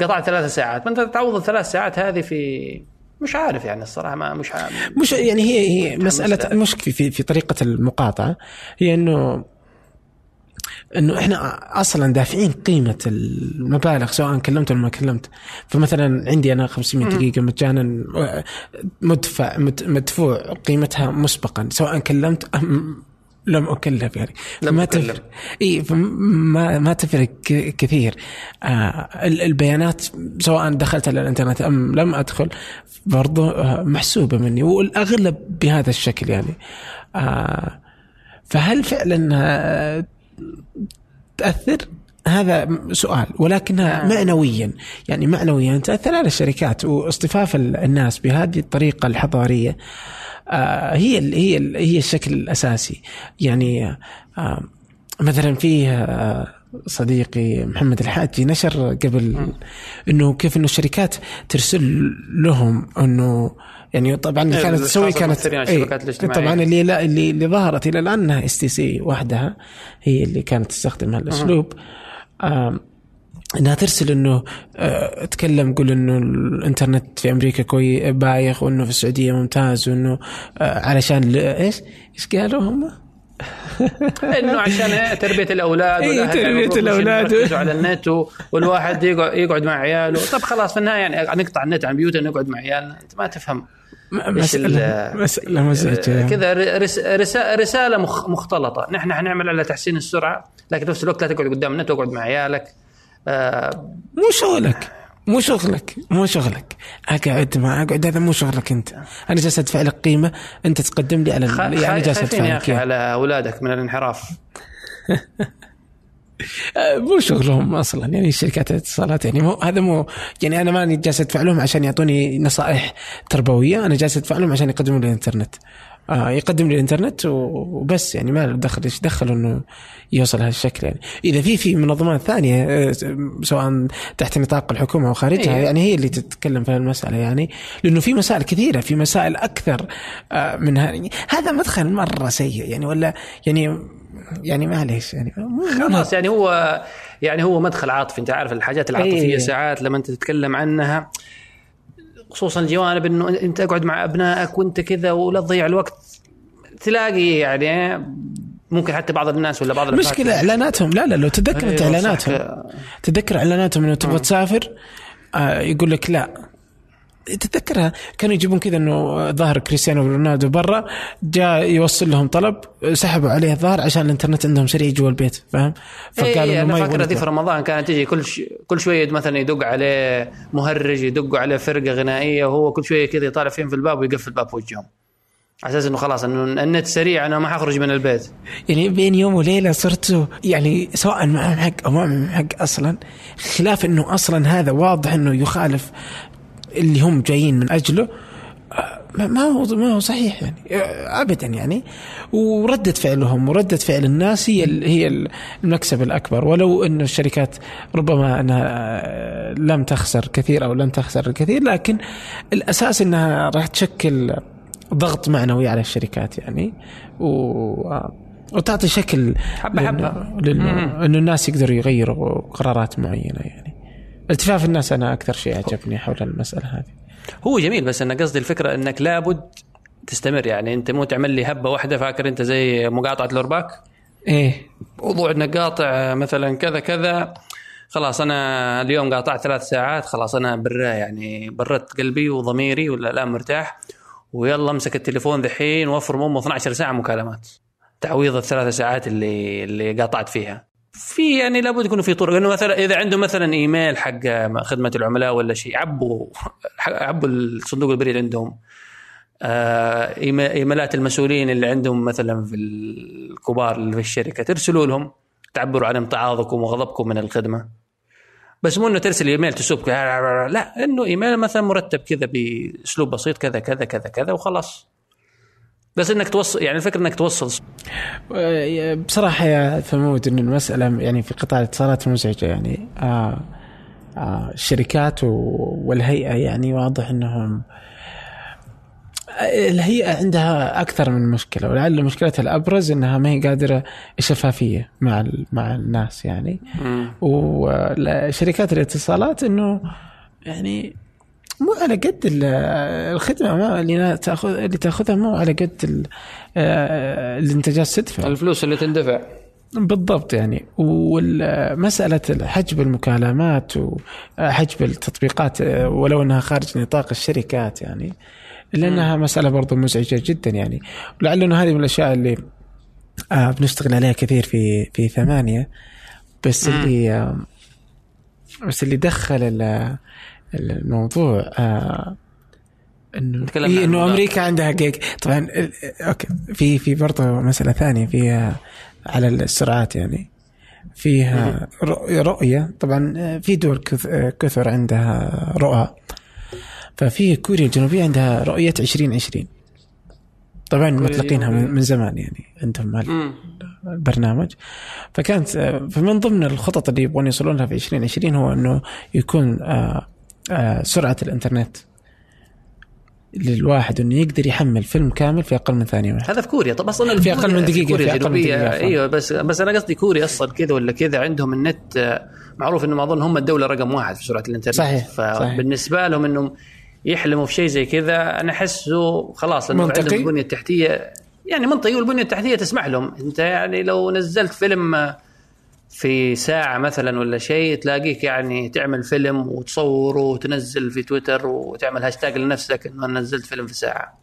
Speaker 2: قطعت ثلاث ساعات. ما أنت تعوض الثلاث ساعات هذه في مش عارف يعني الصراحة ما مش عارف.
Speaker 3: مش يعني هي هي مسألة. المشكلة في في طريقة المقاطعة. هي إنه إنه إحنا أصلا دافعين قيمة المبالغ سواء كلمت ولا ما كلمت. فمثلا عندي أنا 500 دقيقة مجانا مدفع مد- مدفوع قيمتها مسبقا. سواء كلمت أم لم أكلف يعني.
Speaker 2: لم أكلف.
Speaker 3: تفرق إي فما ما تفرق كثير. آه ال- البيانات سواء دخلت على الإنترنت أم لم أدخل برضو آه محسوبة مني والأغلب بهذا الشكل يعني. آه فهل فعلا آه تأثر؟ هذا سؤال ولكنها معنويا يعني معنويا تأثر على الشركات واصطفاف ال- الناس بهذه الطريقة الحضارية آه، هي ال- هي ال- هي الشكل الأساسي. يعني آه، مثلا فيه آه، صديقي محمد الحاجي نشر قبل إنه كيف إنه الشركات ترسل لهم إنه يعني طبعا اللي
Speaker 2: إيه،
Speaker 3: كانت تسوي كانت
Speaker 2: الاجتماعية.
Speaker 3: طبعا اللي لا اللي اللي ظهرت إلى الآن إنها STC وحدها هي اللي كانت تستخدم هالأسلوب إنها ترسل إنه آه، اتكلم قول إنه الإنترنت في أمريكا كوي بايخ وإنه في السعودية ممتاز وإنه آه، علشان إيش؟ إيش قالوا هم؟
Speaker 2: إنه عشان تربية الأولاد
Speaker 3: إيه،
Speaker 2: والأهل يعني. يركزوا على النت والواحد يقعد, يقعد مع عياله طب خلاص في النهاية يعني نقطع النت عن بيوتنا نقعد مع عيالنا أنت ما تفهم
Speaker 3: مسألة مسألة مزعجة
Speaker 2: كذا رس- رسا- رسالة مخ- مختلطة. نحن حنعمل على تحسين السرعة لكن في نفس الوقت لا تقعد قدام النت واقعد مع عيالك. آه
Speaker 3: مو شغلك. مو شغلك. مو شغلك. أقعد ما أقعد. هذا مو شغلك أنت. أنا جالس ادفع لك قيمة. أنت تقدم لي على
Speaker 2: خ-
Speaker 3: يعني جالس ادفع لك
Speaker 2: على أولادك من الانحراف.
Speaker 3: مو شغلهم أصلا يعني شركات الاتصالات يعني مو هذا مو يعني أنا ماني جالس ادفع لهم عشان يعطوني نصائح تربوية أنا جالس ادفع لهم عشان يقدموا لي الإنترنت آه يقدم لي الإنترنت وبس يعني ما له دخل إيش دخل إنه يوصل هالشكل يعني إذا في في منظمات ثانية آه، سواء تحت نطاق الحكومة أو خارجها
Speaker 2: إيه.
Speaker 3: يعني هي اللي تتكلم في المساله يعني لأنه في مسائل كثيرة في مسائل أكثر آه، من هذا مدخل مرة سيء يعني ولا يعني يعني معليش يعني
Speaker 2: خلاص يعني هو يعني هو مدخل عاطفي أنت عارف الحاجات العاطفية
Speaker 3: إيه.
Speaker 2: ساعات لما أنت تتكلم عنها خصوصا الجوانب إنه أنت أقعد مع أبنائك وأنت كذا ولا تضيع الوقت تلاقي يعني ممكن حتى بعض الناس ولا بعض
Speaker 3: المشكلة إعلاناتهم لا لا لو تذكر انت
Speaker 2: أيوة،
Speaker 3: إعلاناتهم
Speaker 2: صح.
Speaker 3: تذكر إعلاناتهم إنه تبغى تسافر آه يقول لك لا تتذكرها؟ كانوا يجيبون كذا إنه ظهر كريستيانو رونالدو برا جاء يوصل لهم طلب سحبوا عليه الظهر عشان الإنترنت عندهم سريع جوا البيت فاهم؟
Speaker 2: إيه
Speaker 3: إنه
Speaker 2: أنا
Speaker 3: ما
Speaker 2: فاكر دي في رمضان كانت تجي كل ش... كل شوية مثلا يدق عليه مهرج يدق عليه فرقة غنائية وهو كل شوية كذا يطالع فيهم في الباب ويقفل الباب في وجههم. على أساس إنه خلاص إنه النت سريع أنا ما حخرج من البيت.
Speaker 3: يعني بين يوم وليلة صرت يعني سواء معهم حق أو ما معهم حق أصلا خلاف إنه أصلا هذا واضح إنه يخالف اللي هم جايين من أجله آه، ما هو ما هو صحيح يعني آه، ابدا يعني. وردة فعلهم وردة فعل الناس هي هي المكسب الأكبر. ولو انه الشركات ربما أنها آه، لم تخسر كثير أو لن تخسر الكثير لكن الأساس إنها راح تشكل ضغط معنوي على الشركات يعني. و وتعطي شكل
Speaker 2: حبة.
Speaker 3: لأنه إنه الناس يقدروا يغيروا قرارات معينة يعني. التفاف الناس أنا أكثر شيء عجبني حول المسألة هذه.
Speaker 2: هو جميل بس أنا قصدي الفكرة إنك لابد تستمر. يعني أنت مو تعمل لي هبة واحدة فاكر أنت زي مقاطعة لورباك
Speaker 3: إيه.
Speaker 2: موضوع إنك قاطع مثلا كذا كذا خلاص أنا اليوم قاطعت ثلاث ساعات خلاص أنا برا يعني بردت قلبي وضميري ولا الآن مرتاح. ويلا أمسك التليفون ذحين وفر امه 12 ساعة مكالمات. تعويض الثلاث ساعات اللي اللي قاطعت فيها. في يعني لابد يكون في طرق. لأنه مثلا إذا عنده مثلا إيميل حق خدمة العملاء ولا شيء عبوا عبوا الصندوق البريد عندهم. آه، إيميلات المسؤولين اللي عندهم مثلا في الكبار اللي في الشركة ترسلوا لهم تعبروا عن امتعاضكم وغضبكم من الخدمة. بس مو إنه ترسل إيميل تسب لا إنه إيميل مثلا مرتب كذا بأسلوب بسيط كذا كذا كذا كذا وخلاص. بس إنك توصل يعني الفكرة إنك توصل.
Speaker 3: بصراحة يا ثمود أن المسألة يعني في قطاع الاتصالات مزعجة يعني. آه آه الشركات و- والهيئة يعني واضح أنهم آه، الهيئة عندها أكثر من مشكلة ولعل مشكلتها الأبرز أنها ما هي قادرة الشفافية مع مع الناس يعني. وشركات الاتصالات أنه يعني مو على قد ال- الخدمة ما اللي تاخذ اللي تأخذها مو على قد آه، اللي انت جالس تدفع
Speaker 2: الفلوس اللي تندفع.
Speaker 3: بالضبط يعني. ومسألة حجب المكالمات وحجب التطبيقات ولو أنها خارج نطاق الشركات يعني. إلا أنها مسألة برضو مزعجة جدا يعني. ولعل أنه هذه من الأشياء اللي آه بنشتغل عليها كثير في في ثمانية. بس اللي آه بس اللي دخل الموضوع آه إنه
Speaker 2: نتكلم
Speaker 3: إيه
Speaker 2: إنه.
Speaker 3: أمريكا عندها جيج طبعا ال- أوكي. في في برضه مسألة ثانية فيها على السرعات يعني. فيها رؤ- رؤية. طبعا في دول كث- كثر عندها رؤى. ففي كوريا الجنوبية عندها رؤية 2020 طبعا مطلقينها من زمان يعني. عندهم. البرنامج. فكانت فمن ضمن الخطط اللي يبغون يوصلون لها في 2020 هو إنه يكون آه، آه، سرعة الإنترنت للواحد إنه يقدر يحمل فيلم كامل في أقل من ثانية واحدة
Speaker 2: هذا في كوريا طب أصلا
Speaker 3: في أقل من دقيقة،
Speaker 2: كوريا
Speaker 3: في أقل من عفواً.
Speaker 2: أيوه بس بس أنا قصدي كوريا أصلا كذا ولا كذا عندهم النت آه، معروف انهم أظن هم الدولة رقم واحد في سرعة الإنترنت
Speaker 3: صحيح، صحيح.
Speaker 2: فبالنسبه لهم إنهم يحلموا في شيء زي كذا أنا أحسه خلاص
Speaker 3: لأنه.
Speaker 2: عندهم البنية التحتية يعني منطقي والبنية التحتية تسمح لهم أنت يعني لو نزلت فيلم في ساعة مثلا ولا شيء تلاقيك يعني تعمل فيلم وتصوره وتنزل في تويتر وتعمل هاشتاج لنفسك إنه نزلت فيلم في ساعة.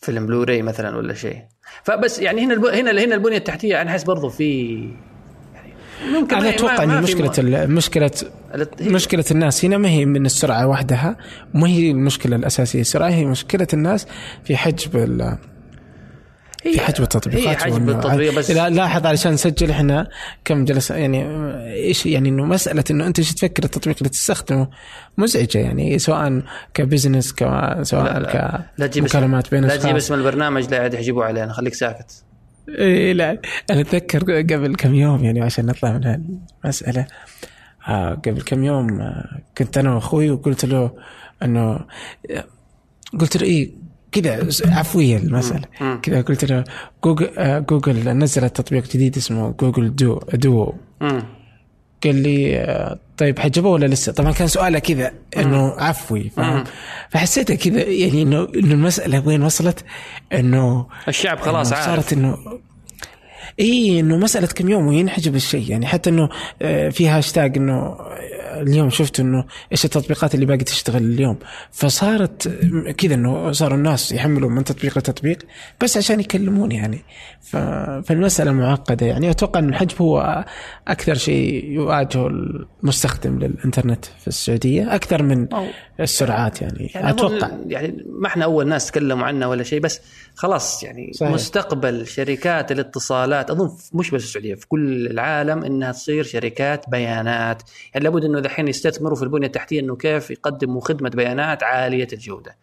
Speaker 2: فيلم بلوراي مثلا ولا شيء. فبس يعني هنا الب... هنا هنا البنية التحتية أنا أحس برضو في يعني
Speaker 3: ممكن أنا أتوقع إن مشكلة م... مشكلة مشكلة الناس هنا ما هي من السرعة وحدها ما هي المشكلة الأساسية السرعة هي مشكلة الناس في حجب ال... في حجب التطبيقات
Speaker 2: هي حجب التطبيق بس
Speaker 3: لاحظ علشان نسجل إحنا كم جلس يعني إيش يعني إنه مسألة إنه أنت إيش تفكر التطبيق اللي تستخدمه؟ مزعجة يعني سواء كبزنس سواء كمكالمات بين
Speaker 2: لا تجيب اسم البرنامج لا عاد يحجبوا علينا خليك ساكت.
Speaker 3: إيه لا أنا أتذكر قبل كم يوم يعني عشان نطلع من المساله آه قبل كم يوم آه كنت أنا وأخوي وقلت له إنه قلت له إيه كذا عفويه المساله كذا قلت له جوجل آه جوجل نزلت تطبيق جديد اسمه Google Duo Duo قال لي آه طيب حجبوه ولا لسه؟ طبعا كان سؤاله كذا إنه عفوي فاهم؟ فحسيت كذا يعني إنه إنه المسألة وين وصلت؟ إنه
Speaker 2: الشعب خلاص عارف.
Speaker 3: صارت إنه اي إنه مساله كم يوم وينحجب الشيء. يعني حتى إنه في هاشتاج إنه اليوم شفت إنه إيش التطبيقات اللي باقي تشتغل اليوم. فصارت كذا إنه صاروا الناس يحملوا من تطبيق لتطبيق بس عشان يكلمون يعني. فالمسألة معقدة يعني. أتوقع إن الحجب هو أكثر شيء يواجهه المستخدم للإنترنت في السعودية أكثر من السرعات يعني, يعني أتوقع.
Speaker 2: يعني ما إحنا أول ناس تكلموا عنه ولا شيء بس خلاص يعني صحيح. مستقبل شركات الاتصالات أظن مش بس السعودية في كل العالم إنها تصير شركات بيانات. يعني لابد إنه دحين يستثمروا في البنية التحتية إنه كيف يقدموا خدمة بيانات عالية الجودة.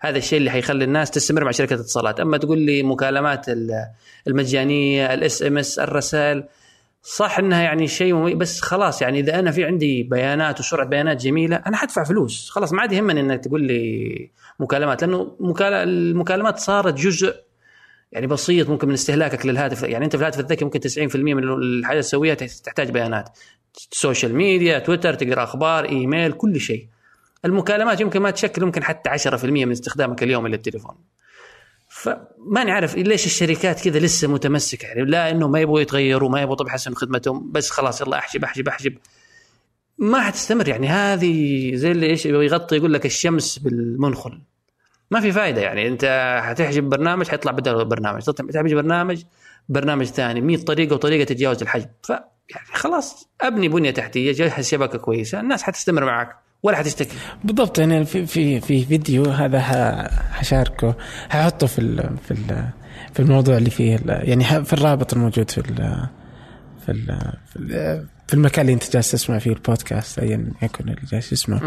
Speaker 2: هذا الشيء اللي حيخلي الناس تستمر مع شركة الاتصالات. أما تقول لي مكالمات المجانية ال SMS الرسائل صح إنها يعني شيء بس خلاص يعني إذا أنا في عندي بيانات وسرعه بيانات جميلة أنا حدفع فلوس. خلاص ما عاد يهمني إنك تقول لي مكالمات لأنه المكالمات صارت جزء يعني بسيط ممكن من استهلاكك للهاتف. يعني أنت في الهاتف الذكي ممكن 90% من الحاجات تسويها تحتاج بيانات. social media Twitter تقرأ أخبار إيميل كل شيء. المكالمات يمكن ما تشكل ممكن حتى 10% من استخدامك اليومي للتليفون فما نعرف ليش الشركات كذا لسه متمسكة يعني لا انه ما يبغوا يتغيروا ما يبغوا طب يحسنوا خدمتهم بس خلاص يلا أحجب أحجب أحجب. ما حتستمر يعني هذه زي اللي إيش يغطي يقول لك الشمس بالمنخل. ما في فائده يعني أنت حتحجب برنامج حيطلع بدل برنامج تحجب برنامج برنامج ثاني 100 طريقة وطريقة تتجاوز الحجب ف يعني خلاص أبني بنية تحتية جهز شبكة كويسة الناس حتستمر معك. ولا حتشتكي
Speaker 3: بالضبط يعني في في في فيديو هذا حشاركه ححطه في ال في ال في الموضوع اللي فيه يعني في الرابط الموجود في ال في ال في, في المكان اللي انت جالس تسمع فيه البودكاست ايا يكن اللي جالس تسمع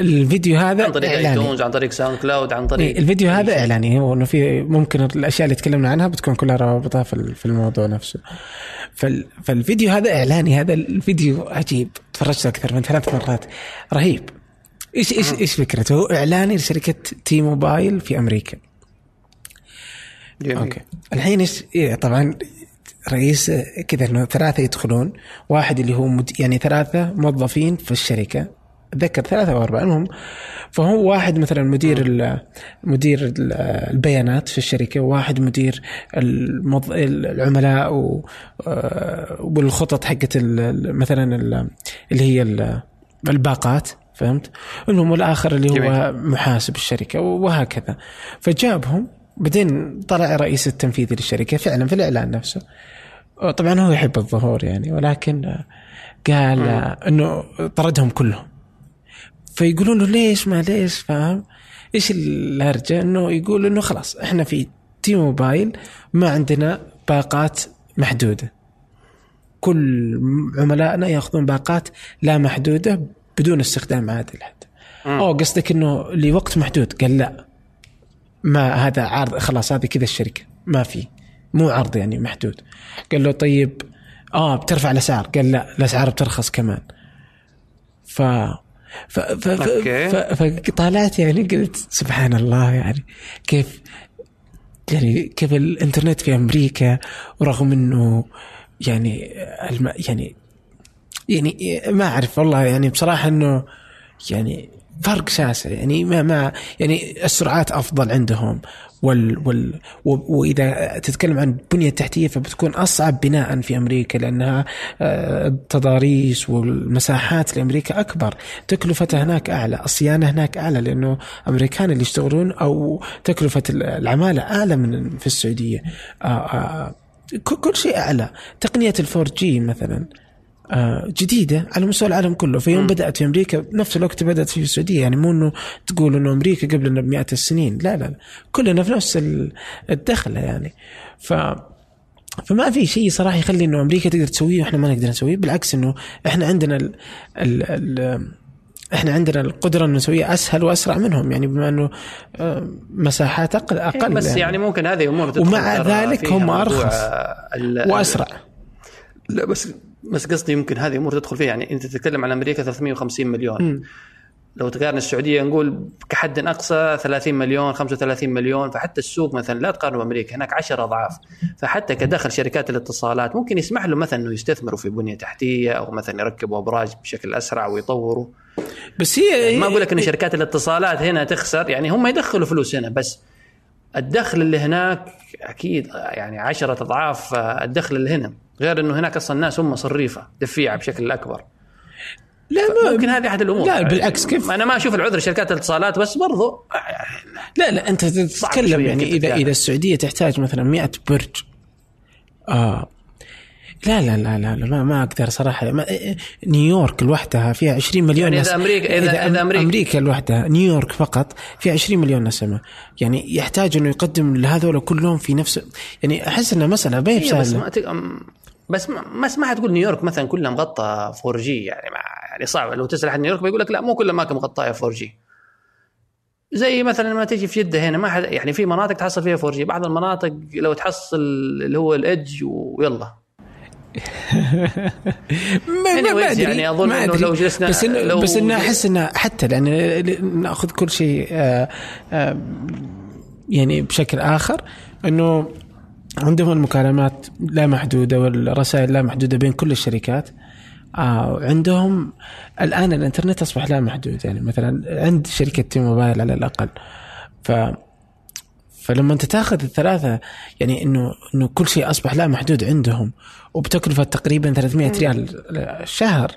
Speaker 3: الفيديو هذا
Speaker 2: عن طريق iTunes عن طريق SoundCloud عن طريق
Speaker 3: الفيديو هذا إعلاني. هو إنه في ممكن الأشياء اللي تكلمنا عنها بتكون كلها روابطها في الموضوع نفسه. فالفيديو هذا إعلاني. هذا الفيديو عجيب. تفرجت أكثر من ثلاث مرات. رهيب. إيش إيش إيش فكرته؟ هو إعلاني لشركة T-Mobile في أمريكا. جميل. أوكي. الحين إيش إيه طبعا رئيس كذا إنه ثلاثة يدخلون واحد اللي هو مد... يعني ثلاثة موظفين في الشركة أتذكر ثلاثة أو أربعة المهم فهو واحد مثلا مدير مدير البيانات في الشركة وواحد مدير المض... العملاء و... والخطط حقت مثلا اللي هي الباقات فهمت؟ المهم والاخر اللي هو جميل. محاسب الشركة وهكذا فجابهم بعدين طلع رئيس التنفيذي للشركة فعلا في الإعلان نفسه طبعا هو يحب الظهور يعني ولكن قال إنه طردهم كلهم. فيقولون له ليش ما ليش فاهم؟ إيش الهرجة؟ إنه يقول إنه خلاص إحنا في تي موبايل ما عندنا باقات محدودة. كل عملائنا يأخذون باقات لا محدودة بدون استخدام عادل حتى أو قصدك إنه لوقت محدود؟ قال لا. ما هذا عرض خلاص هذه كذا الشركة ما في. مو عرض يعني محدود. قال له طيب آه بترفع الأسعار. قال لا الأسعار بترخص كمان. ف ف ف ف فطالعت يعني قلت سبحان الله يعني كيف يعني كيف الإنترنت في أمريكا ورغم إنه يعني الم يعني يعني ما أعرف والله يعني بصراحة إنه يعني فرق شاسع يعني ما ما يعني السرعات أفضل عندهم. وال وال وإذا تتكلم عن البنيه التحتيه فبتكون أصعب بناء في أمريكا لأنها آه، التضاريس والمساحات لأمريكا أكبر، تكلفتها هناك أعلى، الصيانة هناك أعلى لأنه أمريكان اللي يشتغلون أو تكلفة العمالة أعلى من في السعودية. آه، آه، كل شيء أعلى، تقنية الفور جي مثلا. جديدة على مستوى العالم كله. في يوم بدأت في أمريكا بنفس الوقت بدأت في السعودية. يعني مو إنه تقول إنه أمريكا قبلنا بمئات السنين. لا لا, لا. كلنا في نفس ال- الدخلة يعني. ف فما في شيء صراحة يخلي إنه أمريكا تقدر تسويه وإحنا ما نقدر نسويه. بالعكس إنه إحنا عندنا ال ال ال إحنا عندنا القدرة إنه نسويه أسهل وأسرع منهم. يعني بما إنه آه، مساحات أقل أقل
Speaker 2: بس يعني. ممكن هذه أمور
Speaker 3: ومع ذلك هم
Speaker 2: آه، ال-
Speaker 3: وأسرع.
Speaker 2: لا بس بس قصدي يمكن هذه أمور تدخل فيها. يعني أنت تتكلم عن أمريكا 350 مليون.
Speaker 3: مم.
Speaker 2: لو تقارن السعودية نقول كحد أقصى 30 مليون 35 مليون. فحتى السوق مثلا لا تقارنه بأمريكا هناك 10 أضعاف. فحتى كدخل شركات الاتصالات ممكن يسمح له مثلا إنه يستثمروا في بنية تحتية أو مثلا يركبوا أبراج بشكل أسرع ويطوروا.
Speaker 3: بس هي
Speaker 2: ما أقول لك انه شركات الاتصالات هنا تخسر. يعني هم يدخلوا فلوس هنا بس. الدخل اللي هناك أكيد يعني عشرة أضعاف الدخل اللي هنا غير إنه هناك أصلا الناس هم صريفة دفيعة بشكل أكبر.
Speaker 3: لا ما
Speaker 2: ممكن هذه أحد الأمور.
Speaker 3: لا بالعكس كيف؟
Speaker 2: أنا ما أشوف العذر شركات الاتصالات بس برضو
Speaker 3: لا لا أنت تتكلم يعني
Speaker 2: إذا.
Speaker 3: إذا السعودية تحتاج مثلا 100 برج آه لا لا لا لا, لا ما, ما أقدر صراحة. ما نيويورك لوحدها فيها 20 مليون
Speaker 2: يعني
Speaker 3: نس-
Speaker 2: إذا أمريكا- إذا- إذا
Speaker 3: أم-
Speaker 2: أمريكا-
Speaker 3: أمريكا لوحدها نيويورك فقط فيها 20 مليون نسمه يعني يحتاج إنه يقدم لهذول كلهم في نفس يعني أحس إنها مسألة ما هي
Speaker 2: إيه بس
Speaker 3: بسهله
Speaker 2: ما تق- أم- بس ما بس ما حتقول نيويورك مثلا كلها مغطى 4G. يعني ما يعني صعب. لو تسأل احد نيويورك بيقول لك لا مو كل اماكن مغطاة 4G. زي مثلا لما تيجي في جده هنا ما حد يعني في مناطق تحصل فيها 4G. بعض المناطق لو تحصل اللي هو ال EDGE ويلا.
Speaker 3: ما, ما, ما أدري
Speaker 2: يعني أظن
Speaker 3: ما أدري.
Speaker 2: لو جلسنا-
Speaker 3: بس إنه
Speaker 2: لو
Speaker 3: بس
Speaker 2: إنه
Speaker 3: أحس إنه حتى لأن نأخذ كل شيء آه، آه، يعني بشكل آخر إنه عندهم المكالمات لا محدودة والرسائل لا محدودة بين كل الشركات. آه عندهم الآن الإنترنت أصبح لا محدود يعني مثلا عند شركة تي موبايل على الأقل. ف فلما انت تاخذ الثلاثة يعني انه إنه كل شيء أصبح لا محدود عندهم. وبتكلفة تقريبا 300 ريال الشهر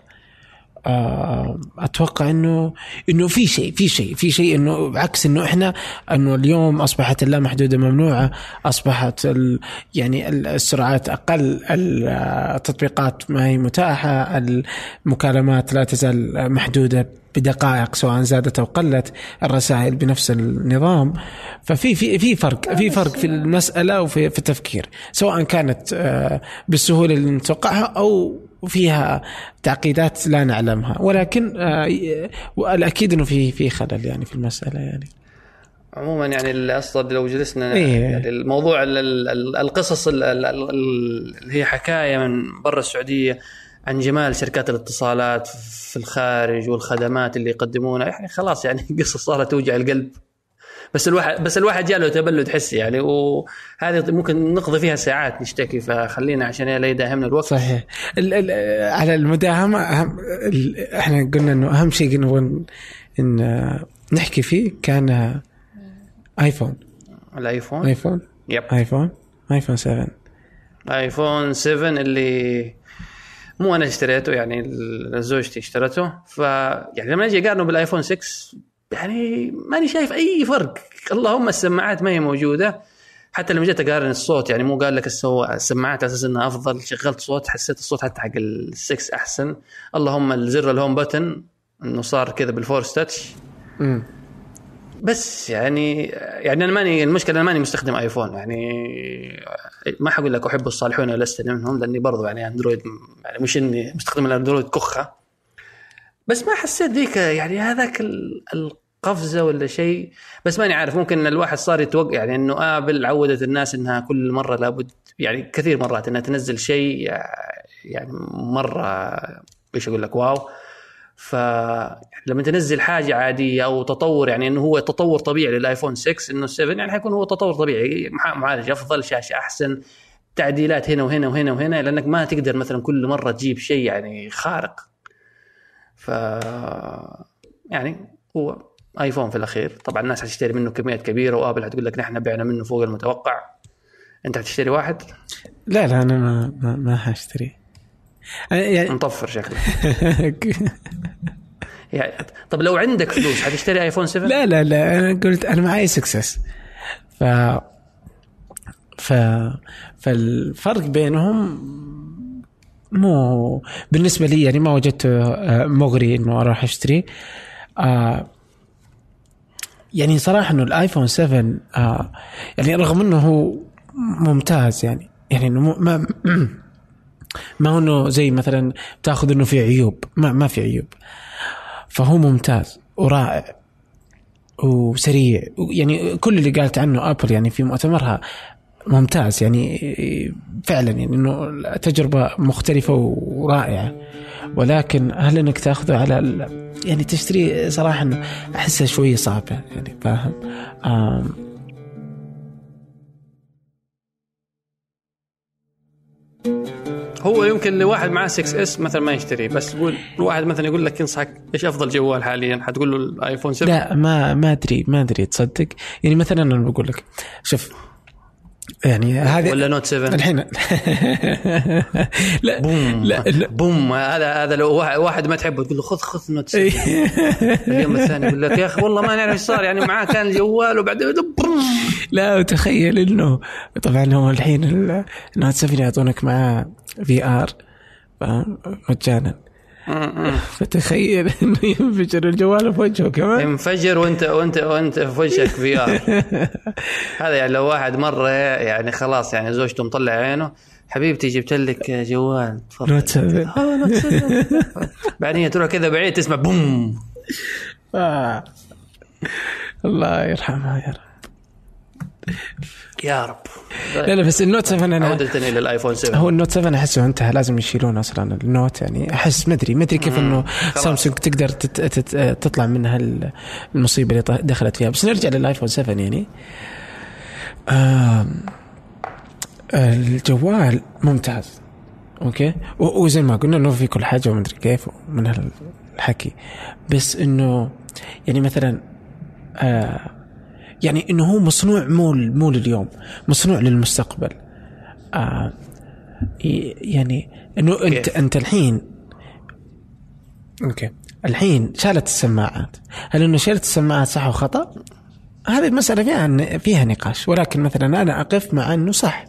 Speaker 3: أتوقع انه إنه في شيء في شيء في شيء إنه عكس إنه إحنا إنه اليوم أصبحت اللامحدوده ممنوعة أصبحت ال يعني السرعات أقل التطبيقات ما هي متاحة المكالمات لا تزال محدودة بدقائق سواء زادت أو قلت الرسائل بنفس النظام. ففي في في فرق في فرق في المسألة وفي في التفكير سواء كانت آه، بالسهولة اللي نتوقعها أو فيها تعقيدات لا نعلمها ولكن آه، والأكيد إنه في في خلل يعني في المسألة يعني.
Speaker 2: عموما يعني أصلا لو جلسنا
Speaker 3: إيه.
Speaker 2: يعني الموضوع ال- ال- ال- القصص ال- ال- ال- اللي هي حكاية من برا السعودية عن جمال شركات الاتصالات في الخارج والخدمات اللي يقدمونها. يعني خلاص يعني قصة صارت توجع القلب. بس الواحد بس الواحد جاله تبلد حسي يعني وهذه ممكن نقضي فيها ساعات نشتكي فخلينا عشان لا يداهمنا الوقت.
Speaker 3: صحيح. ال ال على المداهمة أهم إحنا قلنا إنه أهم شيء نبغى ان نحكي فيه كان iPhone. ال
Speaker 2: iPhone
Speaker 3: iPhone؟
Speaker 2: Yep.
Speaker 3: iPhone. iPhone 7
Speaker 2: iPhone 7 اللي مو أنا اشتريته يعني زوجتي اشترته. ف يعني لما أجي اقارنه بال iPhone 6 يعني ماني شايف أي فرق. اللهم السماعات ما هي موجودة. حتى لما جيت أقارن الصوت يعني مو قال لك السماعات على أساس انها أفضل شغلت صوت حسيت الصوت حتى حق ال6 أحسن. اللهم الزر ال home button إنه صار كذا بال Force
Speaker 3: Touch
Speaker 2: بس يعني يعني أنا ماني المشكلة أنا ماني مستخدم iPhone. يعني ما حقول لك أحب الصالحون ولست منهم لأني برضو يعني Android يعني مش إني مستخدم ال Android كخة. بس ما حسيت ذيك يعني هذاك ال- القفزة ولا شيء. بس ماني عارف ممكن الواحد صار يتوقع يعني إنه آبل عودت الناس إنها كل مرة لابد يعني كثير مرات إنها تنزل شيء يعني مرة إيش أقول لك واو. ف لما تنزل حاجة عادية أو تطور يعني إنه هو تطور طبيعي للآيفون 6 إنه 7 يعني حيكون هو تطور طبيعي. مع- معالج أفضل شاشة أحسن تعديلات هنا وهنا وهنا وهنا لأنك ما تقدر مثلا كل مرة تجيب شيء يعني خارق. ف يعني هو آيفون في الأخير. طبعا الناس حتشتري منه كميات كبيرة وآبل حتقول لك نحن بعنا منه فوق المتوقع. أنت حتشتري واحد؟
Speaker 3: لا لا أنا ما ما, ما حاشتري يعني
Speaker 2: مطفر شكله. يعني طب لو عندك فلوس حتشتري آيفون 7
Speaker 3: لا لا لا أنا قلت أنا معي سكسس ف ف فالفرق بينهم مو بالنسبة لي يعني ما وجدته آه، مغري إنه أروح أشتري. آه يعني صراحة إنه الآيفون 7 آه يعني رغم إنه هو ممتاز يعني يعني إنه ما ما هو إنه زي مثلا تأخذ إنه في عيوب ما ما في عيوب. فهو ممتاز ورائع وسريع يعني كل اللي قالت عنه آبل يعني في مؤتمرها ممتاز يعني فعلا يعني إنه تجربة مختلفة ورائعة. ولكن هل إنك تأخذه على يعني تشتري صراحة احسها شوية صعبه يعني فاهم؟
Speaker 2: هو يمكن لواحد معاه 6 اس مثلا ما يشتري بس يقول الواحد مثلا يقول لك ينصحك إيش أفضل جوال حاليا؟ حتقول له الايفون 7
Speaker 3: لا ما ما ادري ما أدري تصدق؟ يعني مثلا أنا بقول لك شوف يعني هذه
Speaker 2: ولا Note 7
Speaker 3: الحين. لا
Speaker 2: بوم.
Speaker 3: لا لا.
Speaker 2: بوم. هذا هذا لو واحد- ما تحبه تقول له خذ خذ Note 7 اليوم الثاني يقول لك يا أخي والله ما نعرف إيش صار يعني معاه كان الجوال وبعدين.
Speaker 3: لا وتخيل إنه طبعا هو الحين ال- ال Note 7 يعطونك معاه VR مجانا. فتخيل إنه ينفجر الجوال في وجهه كمان.
Speaker 2: انفجر وانت وانت وانت في وجهك VR هذا يعني لو واحد مرة يعني خلاص يعني زوجته مطلع عينه حبيبتي جبت لك جوال تفضل.
Speaker 3: نوت 7
Speaker 2: آه، Note 7. بعدين تروح كذا بعيد تسمع بوم.
Speaker 3: آه. الله يرحمها يا رب.
Speaker 2: يا رب.
Speaker 3: لا لا بس ال Note 7 أنا
Speaker 2: عودة إلى ال iPhone 7
Speaker 3: هو ال Note 7 أحسه انتهى لازم يشيلون أصلا ال Note يعني أحس ما ادري ما أدري كيف إنه سامسونج تقدر تت تت تطلع منها ال- المصيبة اللي دخلت فيها. بس نرجع لل iPhone 7 يعني. الجوال ممتاز. Okay؟ وزي ما قلنا إنه في كل حاجة وما أدري كيف من هالحكي. بس إنه يعني مثلا آه يعني إنه هو مصنوع مو مو لليوم مصنوع للمستقبل. آه يعني إنه
Speaker 2: أنت؟
Speaker 3: أنت الحين okay. الحين شالت السماعات. هل إنه شالت السماعات صح ولا خطا؟ هذه المسألة فيها فيها نقاش. ولكن مثلا أنا أقف مع إنه صح.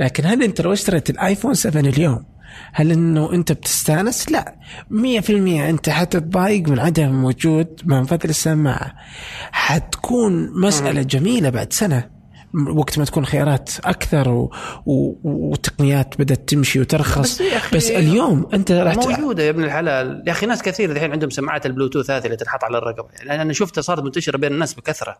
Speaker 3: لكن هل أنت لو اشتريت الآيفون 7 اليوم هل إنه أنت بتستأنس؟ لا. 100% أنت حتتضايق من عدم وجود منفذ السماعه. حتكون مسألة جميلة بعد سنة. وقت ما تكون خيارات أكثر و... و... وتقنيات بدأت تمشي وترخص.
Speaker 2: بس
Speaker 3: بس اليوم أنت راح
Speaker 2: موجودة يا ابن الحلال. يا أخي ناس كثير الحين عندهم سماعات البلوتوث هذه اللي تنحط على الرقبه يعني أنا شفتها صارت منتشرة بين الناس بكثرة.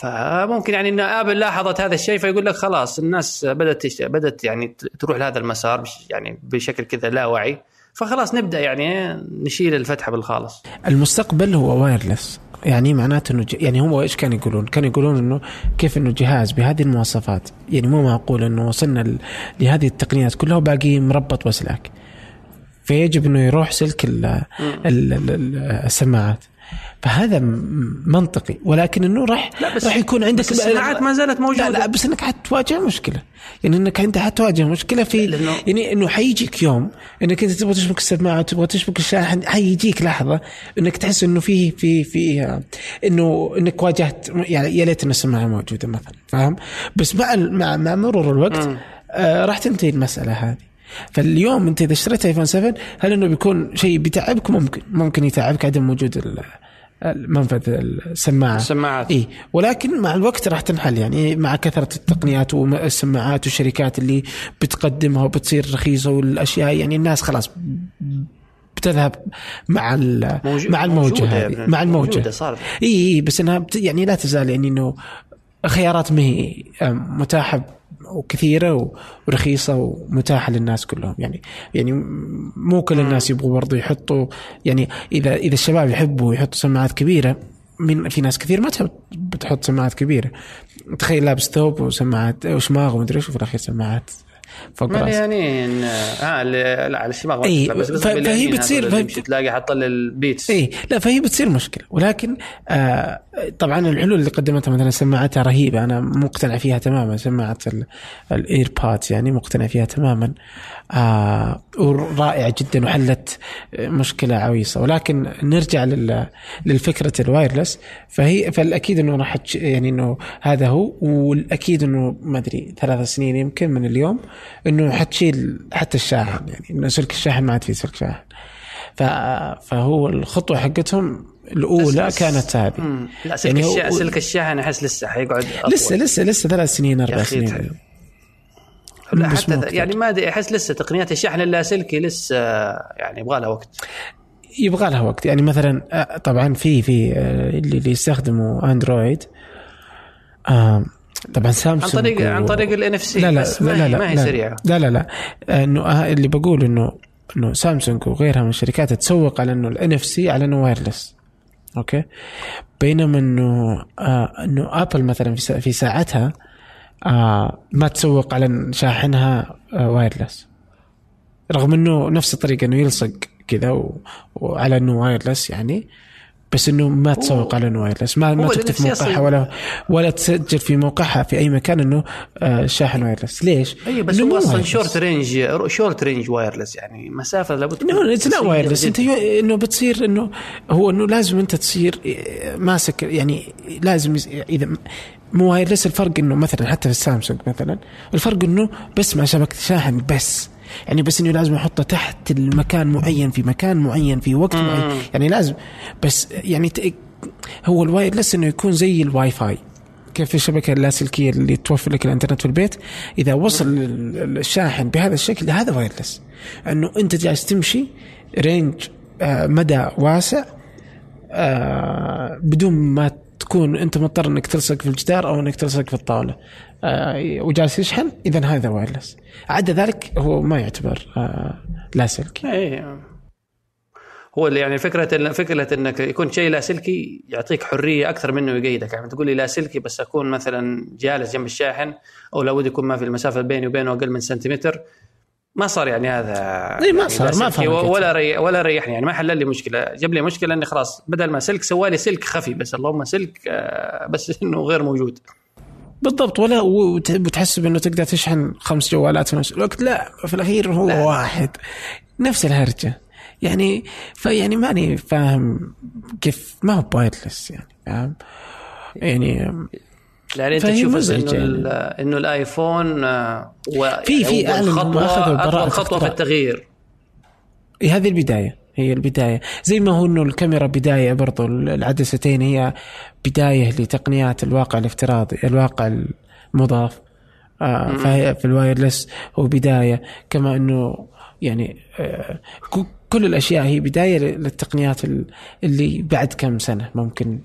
Speaker 2: فممكن يعني إن Apple لاحظت هذا الشيء فيقول لك خلاص الناس بدأت. بدأت يعني تروح لهذا المسار. يعني بشكل كذا لا وعي فخلاص نبدأ يعني نشيل الفتحة بالخالص
Speaker 3: المستقبل هو wireless يعني معناته إنه ج- يعني هو إيش كانوا يقولون؟ كانوا يقولون إنه كيف إنه جهاز بهذه المواصفات يعني مو معقول إنه وصلنا ل- لهذه التقنيات كلها وباقي مربط وسلاك فيجب إنه يروح سلك ال ال ال السماعات فهذا منطقي. ولكن إنه راح راح يكون عندك
Speaker 2: بس السماعات ما زالت موجودة.
Speaker 3: لا, لا بس إنك حتواجه مشكلة. يعني إنك انت حتواجه مشكلة في
Speaker 2: لأنه-
Speaker 3: يعني إنه حيجيك يوم إنك أنت تبغى تشبك السماعه وتبغى تشبك الشاحن حيجيك لحظة إنك تحس إنه في في في إنه إنك واجهت يعني يا ليت ان السماعة موجودة مثلا فاهم؟ بس مع مع مع مرور الوقت آه راح تنتهي المسألة هذه. فاليوم انت اذا اشتريت ايفون 7 هل انه بيكون شيء بيتعبك؟ ممكن ممكن يتعبك عدم وجود ال- المنفذ السماعة.
Speaker 2: السماعات.
Speaker 3: إي. ولكن مع الوقت راح تنحل. يعني مع كثرة التقنيات والسماعات والشركات اللي بتقدمها وبتصير رخيصة والأشياء يعني الناس خلاص بتذهب مع مع
Speaker 2: الموجة
Speaker 3: هذه. مع
Speaker 2: الموجة. صارت.
Speaker 3: إي إي بس إنها بت يعني لا تزال يعني إنه خيارات ما هي متاحة وكثيرة ورخيصة ومتاحة للناس كلهم. يعني يعني مو كل الناس يبغوا برضو يحطوا يعني اذا إذا الشباب يحبوا يحطوا سماعات كبيرة من في ناس كثير ما تحب بتحط سماعات كبيرة. تخيل لابس ثوب وسماعات وشماغ ومدري إيش وفي الأخير سماعات فوق راسك.
Speaker 2: مليانين آه لا على الشماغ تطلع، بس قصدي
Speaker 3: فهي بتصير- فهي-
Speaker 2: تلاقي حاط له البيتس
Speaker 3: إي لا فهي بتصير مشكلة. ولكن آه طبعا الحلول اللي قدمتها مثلا سماعتها رهيبة أنا مقتنع فيها تماما سماعة ال AirPods يعني مقتنع فيها تماما. آه ورائعة جدا وحلت مشكلة عويصة. ولكن نرجع لل للفكرة ال wireless. فهي فالأكيد إنه راح يعني إنه هذا هو والأكيد إنه ما أدري ثلاث سنين يمكن من اليوم إنه حتشيل حتى الشاحن يعني إنه سلك الشاحن ما عاد في سلك شاحن. فهو الخطوة حقتهم الأولى
Speaker 2: بس-
Speaker 3: كانت هذه.
Speaker 2: مم. لا سلك,
Speaker 3: يعني
Speaker 2: الشا...
Speaker 3: هو-
Speaker 2: سلك الشاحن أحس لسه حيقعد أطول.
Speaker 3: لسه لسه لسه ثلاث سنين
Speaker 2: أربع
Speaker 3: سنين.
Speaker 2: لا
Speaker 3: بس مو
Speaker 2: حتى. يعني ما أدري أحس لسه تقنيات الشحن اللاسلكي لسه يعني يبغى لها وقت.
Speaker 3: يبغى لها وقت. يعني مثلا آه، طبعا في في آه، اللي يستخدموا أندرويد طبعا
Speaker 2: عن
Speaker 3: سامسونج
Speaker 2: طريق
Speaker 3: و-
Speaker 2: عن طريق ال NFC
Speaker 3: لا لا لا لا لا
Speaker 2: ما هي
Speaker 3: لا
Speaker 2: سريعة.
Speaker 3: لا لا لا. آه، انه اللي بقول انه إنه سامسونج وغيرها من الشركات تسوق على إنه ال NFC على إنه wireless okay. بينما إنه آه إنه آبل مثلا في في ساعتها آه ما تسوق على شاحنها آه wireless رغم إنه نفس الطريقة إنه يلصق كذا وعلى إنه wireless يعني. بس إنه ما تسوق على إنه wireless ما ما تكتب في موقعها ولا ولا تسجل في موقعها في أي مكان إنه آه شاحن wireless ليش؟
Speaker 2: أي بس هو
Speaker 3: أصلا.
Speaker 2: شورت رينج شورت رينج وايرلس يعني. مسافة لابد
Speaker 3: إنه it's
Speaker 2: قصيرة wireless
Speaker 3: أنت إنه بتصير إنه هو إنه لازم أنت تصير ماسك يعني لازم إذا مو wireless الفرق إنه مثلا حتى في السامسونج مثلا الفرق إنه بس مع شبكة شاحن بس. يعني بس إنه لازم احطه تحت المكان معين في مكان معين في وقت معين. يعني لازم. بس يعني هو ال wireless إنه يكون زي الواي فاي كيف الشبكة اللاسلكية اللي توفر لك الإنترنت في البيت؟ إذا وصل ال- الشاحن بهذا الشكل هذا wireless إنه أنت جالس تمشي range آه، مدى واسع آه، بدون ما تكون أنت مضطر إنك تلصق في الجدار أو إنك تلصق في الطاولة. وجالس يشحن اذا هذا wireless عدا ذلك هو ما يعتبر آه، لاسلكي
Speaker 2: اي هو اللي يعني فكرة فكرة إنك يكون شيء لاسلكي يعطيك حرية أكثر منه يقيدك. يعني تقول لي لاسلكي بس أكون مثلا جالس جنب الشاحن أو لابد يكون ما في المسافة بيني وبينه أقل من سنتيمتر. ما صار يعني هذا
Speaker 3: إي ما
Speaker 2: يعني
Speaker 3: صار، ما فرقت.
Speaker 2: ولا ري ولا ريحني. يعني ما حل لي مشكلة. جاب لي مشكلة إني خلاص بدل ما سلك سوالي سلك خفي بس. اللهم سلك آه، بس إنه غير موجود.
Speaker 3: بالضبط ولا وت- وتحسب انه تقدر تشحن خمس جوالات في نفس الوقت لا في الأخير هو لا. واحد نفس الهرجة يعني فيعني ماني فاهم كيف ما هو وايرلس يعني فاهم يعني
Speaker 2: يعني
Speaker 3: أنت
Speaker 2: تشوف إنه
Speaker 3: يعني.
Speaker 2: إنه الآيفون آه، و-
Speaker 3: في- في هم أخذوا
Speaker 2: خطوه
Speaker 3: براءة
Speaker 2: اول خطوة في. التغيير
Speaker 3: هذه البداية هي البداية. زي ما هو إنه الكاميرا بداية برضو العدستين هي بداية لتقنيات الواقع الافتراضي الواقع المضاف آه فهي في ال wireless هو بداية. كما إنه يعني آه كل الأشياء هي بداية للتقنيات ال- اللي بعد كم سنة ممكن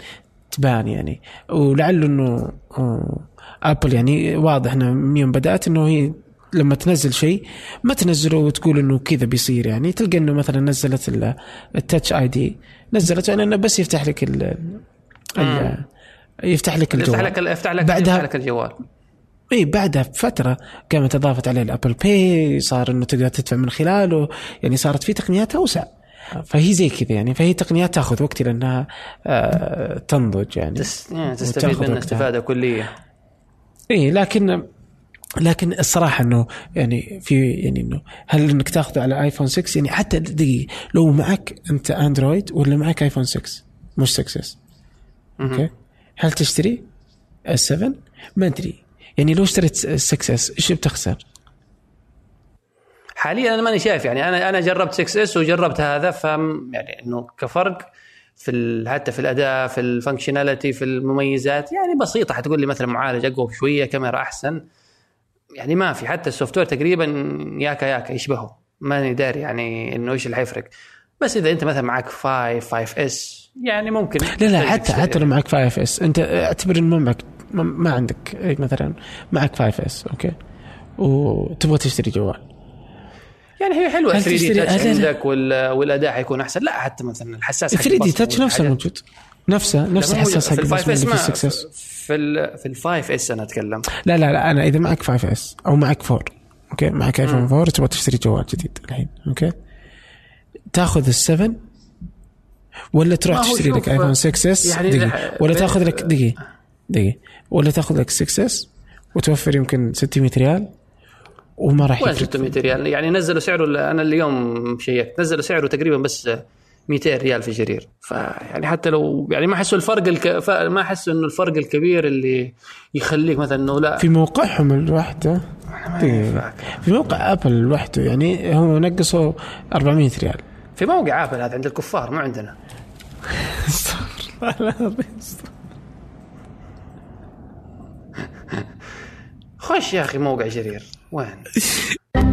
Speaker 3: تبان يعني. ولعله إنه آه، آبل يعني واضح إنه من يوم بدأت إنه هي لما تنزل شيء ما تنزله وتقول إنه كذا بيصير يعني. تلقى إنه مثلا نزلت ال- ال Touch ID نزلت لأنه بس يفتح لك ال ال- يفتح لك الجوال.
Speaker 2: يفتح لك يفتح لك
Speaker 3: بعدها-
Speaker 2: يفتح لك الجوال.
Speaker 3: إي بعدها بفترة قامت أضافت عليه ال Apple Pay صار إنه تقدر تدفع من خلاله. يعني صارت في تقنيات أوسع. فهي زي كذا يعني. فهي تقنيات تأخذ وقت لأنها آه تنضج يعني.
Speaker 2: تس... يعني تستفيد
Speaker 3: وتأخذ
Speaker 2: منه
Speaker 3: وقتها.
Speaker 2: استفادة كلية.
Speaker 3: إي لكن لكن الصراحة إنه يعني في يعني إنه هل إنك تاخذه على ايفون 6 يعني حتى دقيقة لو معك أنت اندرويد ولا معك ايفون 6 مش 6S okay؟ هل تشتري S7 ما أدري. يعني لو اشتريت 6S إيش بتخسر؟
Speaker 2: حاليا أنا ماني شايف يعني أنا أنا جربت 6S وجربت هذا فم يعني إنه كفرق في. حتى في الأداء في ال functionality في المميزات. يعني بسيطة حتقول لي مثلا معالج أقوى شوية كاميرا أحسن. يعني ما في حتى ال software تقريبا ياكا ياكا يشبهه ماني داري يعني إنه إيش اللي حيفرق بس إذا أنت مثلا معك 5 5S يعني ممكن
Speaker 3: لا لا حتى. حتى لو معك 5S أنت اعتبر إنه ما معك ما- عندك إيه مثلا معك 5S okay وتبغى تشتري جوال
Speaker 2: يعني هي حلوة
Speaker 3: هل 3D Touch.
Speaker 2: عندك وال... والأداء حيكون أحسن لا حتى مثلا الحساس حق 3D
Speaker 3: Touch نفسه. موجود نفسه نفس. الحساس حق
Speaker 2: في ال
Speaker 3: 5S في
Speaker 2: ما
Speaker 3: 6S
Speaker 2: في في ال 5S أنا أتكلم.
Speaker 3: لا لا لا أنا إذا معك 5S أو معك 4 okay؟ معك ايفون 4 تبغى تشتري جوال جديد الحين okay؟ تاخذ ال7 ولا تروح تشتري لك ايفون 6S
Speaker 2: يعني
Speaker 3: دقيقة. ولا تاخذ لك دقيقة دقيقة. ولا تاخذ لك 6S وتوفر يمكن 600 ريال وما راح يفرق.
Speaker 2: 600 ريال. يعني نزلوا سعره أنا اليوم شيكت. نزلوا سعره تقريبا بس 200 ريال في جرير. فيعني حتى لو يعني ما احسوا الفرق الك... ما احسوا إنه الفرق الكبير اللي يخليك مثلا إنه لا.
Speaker 3: في موقعهم الوحدة. دقيقة. في موقع ابل لوحده يعني هو نقصوا 400 ريال.
Speaker 2: في موقع ابل هذا عند الكفار مو عندنا. خش يا أخي موقع جرير. وين؟